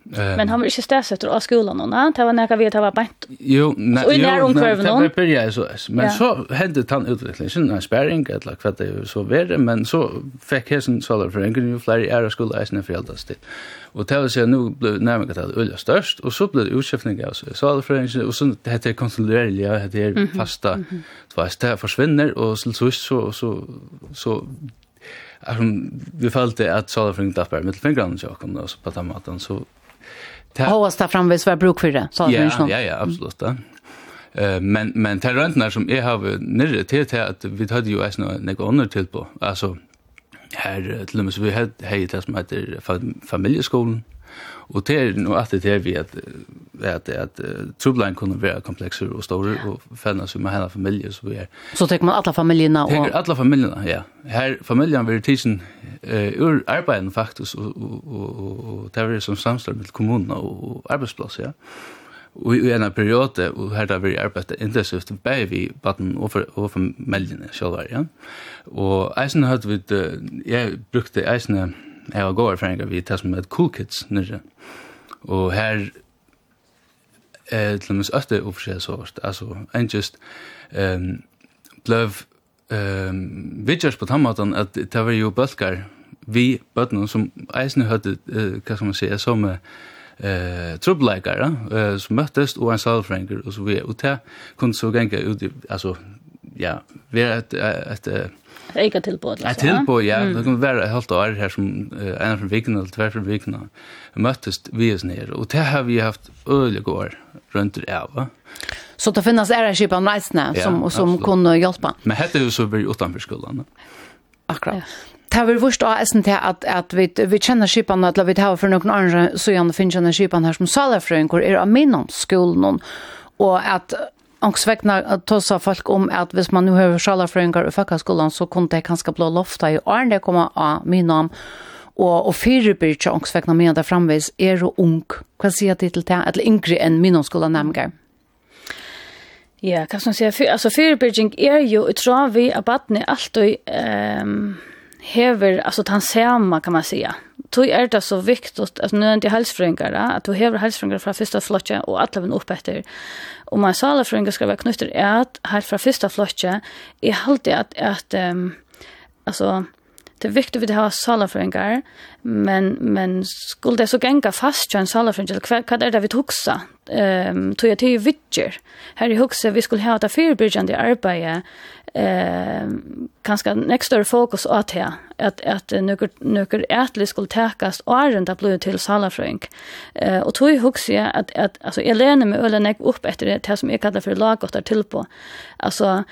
[SPEAKER 6] Men han var ikke stedsetter av skolen nå, det var nærkere vi, at han var bænt.
[SPEAKER 7] Jo, nei, jo, nei, det var bare jeg så, Men ja. så hendet han utviklingen, en sperring, eller hva det så verre, men så fikk jeg sånn svaler for en grunn, jo flere ære skole eisne for hjelda stil. Og til å si at nå ble nærmere til det størst, og så ble det utskiftning av svaler for en, grunn, og så hette det konsulerlige, hette det fasta, det forsvinner, og så så så så så Alltså, vi följde att salafring tappar mittelfingrarna till så på den maten så
[SPEAKER 5] Håvast ta fram vis var bruk för det, Så
[SPEAKER 7] Ja, ja, ja, absolut. Mm. Uh, men men till röntnar som är har nere till till att vi hade ju äsna några andra till på. Alltså här till och med så vi hade hej det som heter familjeskolan. Och det är nog att det är vi att att att uh, kunde vara komplexer och stora store, og fællene som er henne så vi är.
[SPEAKER 5] Så tenker man alla familjerna
[SPEAKER 7] och Tenker alla familjerna ja. Här familjen vil eh uh, ur arbeten faktiskt och och och, det som samstår med kommunen och, og ja. Och i en period och här där vi arbeidet intensivt, bare vi baden och för och för familjerna själva, ja. Och eisen hade vi, jag brukte Eisen jeg var gård for en gang, vi tar som et cool kids nere. Og her eh till mig att det och så vart. Alltså en just ehm blev ehm vidjas på tamatan att det var ju bulkar vi bøtnum som eisen høyde, uh, hva skal man säga som eh trubbeleikere, eh som möttes och en salfränker och så vi och det kunde så gänga ut, alltså ja, vi et, et, et
[SPEAKER 6] Eika tilbod,
[SPEAKER 7] liksom. Et tilbod, ja. Mm. Det kan være helt halvt år her som uh, en fra vikene eller tver fra vikene møttes vi oss ned. Og det har vi haft øyelig år rundt det av.
[SPEAKER 5] Så det finnes æreskipa reisene ja, som, som kunne hjelpe.
[SPEAKER 7] Men hette jo så vi utenfor skolen.
[SPEAKER 5] Akkurat. Ja. Det har vi vurst av essen til at, at vi, vi kjenner skipene, eller vi tar for noen andre, så gjerne finner kjenner skipene her som salafrøyngur, er av minnom skolen, og at ångsväckna tossa folk om att hvis man nu har sjalafröngar i fackskolan så kunde det kanske blå lofta i åren det kommer av min namn og og fyrir byr chunks vegna meira der framvis er og ung. Kva sier det til det at yngre enn minnskola nemgar?
[SPEAKER 6] Ja, hva man säga Altså, fyrirbyrging er jo, jeg tror vi, at badne alltid um, hever, altså, tan kan man säga tog er det så viktigt att nu är det hälsfrängar att du hever hälsfrängar från första flotcha och alla vem upp efter. Och man sa alle frängar ska vara knutter är att här från första flotje er alltid att att um, altså, det är viktigt att ha salafrängar men men skulle det så genga fast en salafrängar hva, hva er det vi huxa ehm um, tog jeg til vitcher här i hukse, vi skulle ha det förebyggande arbeidet, eh kanske nästa större fokus åt här att att nöker nöker ärtligt skulle täckas och är inte blev till salafrönk. Eh och tog ju jag att att alltså jag lärde mig ölen jag upp efter det här som jag kallar för lagåtar till på. Alltså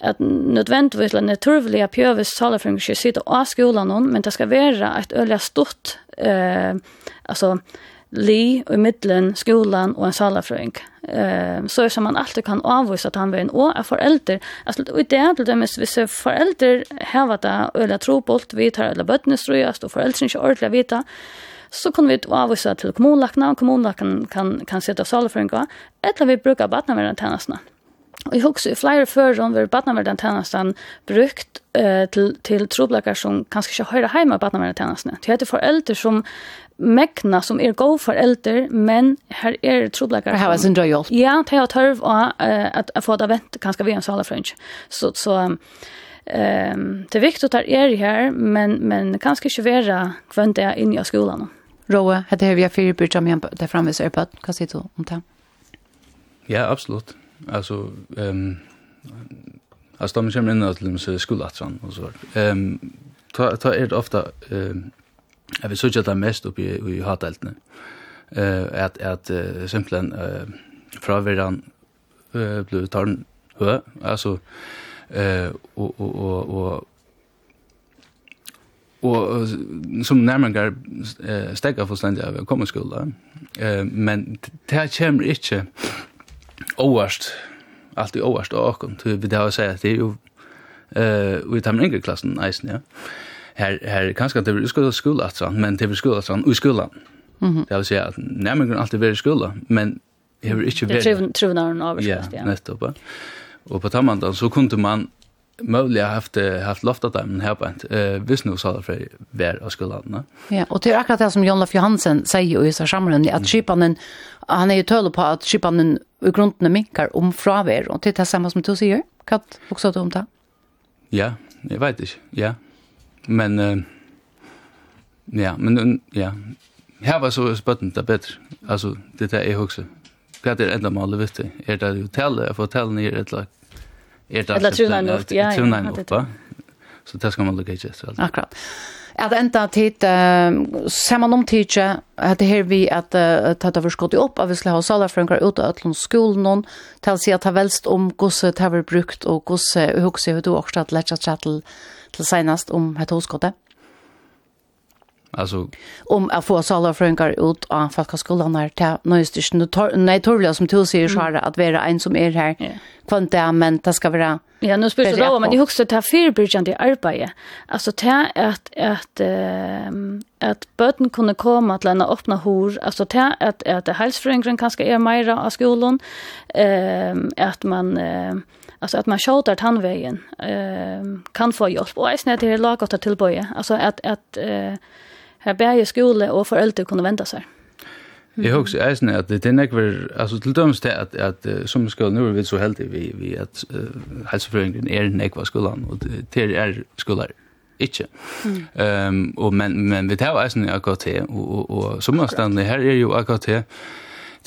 [SPEAKER 6] att nödvändigtvis la naturliga pjövis salafrönk ska sitta av skolan men det ska vara ett öliga stort eh alltså li i middelen, skolan og en salafrøyng. Eh så er som man alltid kan avvisa at han var en å av foreldre. Altså, og i det til dem, hvis här vad det, eller trobolt, vi tar eller bøttene strøyast, og foreldre ikke ordentlig vita, så kan vi avvisa til kommunlakna, og kommunlakna kan, kan, kan sitte salafrøynga, eller vi brukar badnaverantjenestene. Og jeg husker i flere fører hvor badnaverantjenesten brukt eh, til, til troblakar som kanskje ikke høyre hjemme av badnaverantjenestene. Det heter foreldre som mekna som er god for elder, men her er trobleggere.
[SPEAKER 5] Her har sin drøy hjelp.
[SPEAKER 6] Ja, det har tørv og at jeg får det vent kanskje vi en sala frønch. Så, så um, det er viktig at det er her, men, men kanskje ikke være kvendt det inn i skolen.
[SPEAKER 5] Råe, hette her vi har fire bryr som det der framme i Sørpad. Hva sier du om det?
[SPEAKER 7] Ja, absolutt. Altså, um, altså da vi kommer inn til skolatran og så. Um, ta, ta er det ofte... Um, Jeg vil søke det mest oppi i hateltene. Uh, at at uh, simpelthen uh, fraværen uh, ble tarn hø, altså, uh, og, og, og, og og som nærmere uh, stegga fullstendig av kommenskolen. uh, men det her kommer ikke overst, alltid overst av åkken, til vi det har å si at det er jo uh, vi tar med yngre klassen eisen, ja här här kanske inte vi skulle skola att men det vi skola sånt i skolan. Mhm. Det vill säga att nämligen alltid i skola men det är inte
[SPEAKER 6] väl. Det tror någon av
[SPEAKER 7] oss ja. Nettopp. Och på tammandan så kunde man möjliga haft haft loftat där men här på ett eh visst nu så för vär av skolan.
[SPEAKER 5] Ja, och det är akkurat det som Jon Lof Johansen säger i så sammanhang att skipanen han är ju töl på att skipanen i grunden minkar om fravär och det är samma som du säger. Kat också om det.
[SPEAKER 7] Ja, jag vet inte. Ja, Men uh, ja, men ja. Her var så spøtten det bedre. Altså, det er jeg også. Hva er det enda målet, vet du? Er det hotellet, jeg får hotellet ned, eller er det...
[SPEAKER 6] Eller trunnen opp, ja.
[SPEAKER 7] Trunnen opp, ja. Så det skal man lukke ikke etter.
[SPEAKER 5] Akkurat. At enda tid, uh, ser man om tid ikke, at det her vi at uh, tatt forskott i opp, at vi skal ha saler for en grad ut av Øtlund skolen, noen, til å si at det er velst om hvordan det har vært brukt, og hvordan det har vært brukt, og hvordan det har vært brukt, till senast om ett hoskottet.
[SPEAKER 7] Alltså
[SPEAKER 5] om att få sala frönkar ut av folkhögskolan här till nöjstysen nej torvla som till sig så att vara en som är här kvant det men det ska vara
[SPEAKER 6] Ja, nu spelar det då, men det är också det här arbete. Alltså det här att, att, ähm, att böten kunde komma till en öppna hor Alltså det här att, att hälsfröngren kanske är mera av skolan. ehm att man... Äh, Alltså att man skjuter tandvägen ehm kan få hjälp och är snett det lagat att tillböja. Alltså att att eh här bär skola och föräldrar kunde vänta sig.
[SPEAKER 7] Mm. Jag också är snett att det är väl alltså till döms det att att som ska nu är vi så heldig vi vi att uh, hälsoföreningen är näkva skolan och det är skolan ikke. Ehm mm. um, og men men vi tar eisen AKT og og, og som stand her er jo AKT.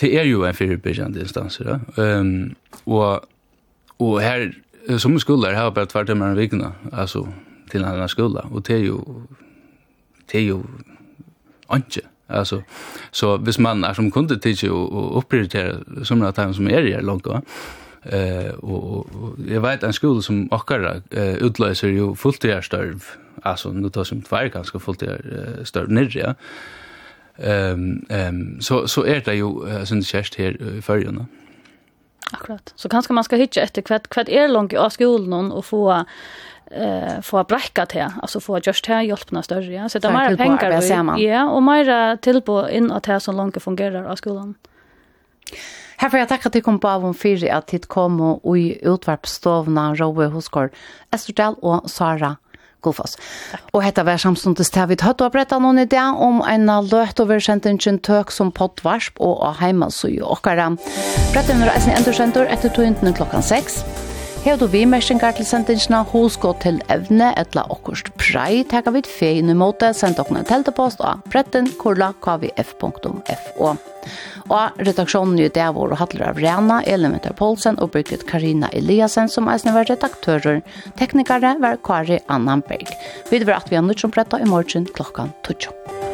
[SPEAKER 7] Det er jo en fyrbyrjande instans, da. Ehm um, og Och här som skolor har bara två timmar i vikna, alltså till en annan skola och det är ju det är ju inte alltså så hvis man är som kunde tidigt och, och som att han som är i långt då eh och, och jag vet en skola som akkurat eh, utlöser ju fullt järstörv alltså nu tar som två ganska fullt järstörv ner ja. Ehm ehm så så är det ju sen kärst här i förrjuna.
[SPEAKER 6] Mm Akkurat. Så kanskje man skal hitje etter hvert, hvert er langt av skolen og få eh få bräcka till alltså få just här hjälpna större ja sätta mer pengar ja och mer tillbå in att det så långt fungerar av skolan.
[SPEAKER 5] Här får jag tacka till kompa kom på av om fyra att hit kom och i utvarpstovna Rove Hoskor. Esterdal och Sara Gullfoss. Og hetta var samstundes til vi tatt og bretta noen idé om en løt over sentingen tøk som pottvarsp og av heimasøy og okkara. Bretten er eisen endursenter etter togentene klokkan 6. Hevdu vi mersingar til sendingsna, hos gå til evne etla okkurst prei, teka vid fein i måte, send okkne teltepost av bretten kurla kvf.fo. Og redaksjonen i det var Hattler av Rena, Elementar Poulsen og Birgit Karina Eliasen som eisne var redaktører. Teknikere var Kari Annanberg. Vi var at vi har nødt som bretta i morgen klokkan 12.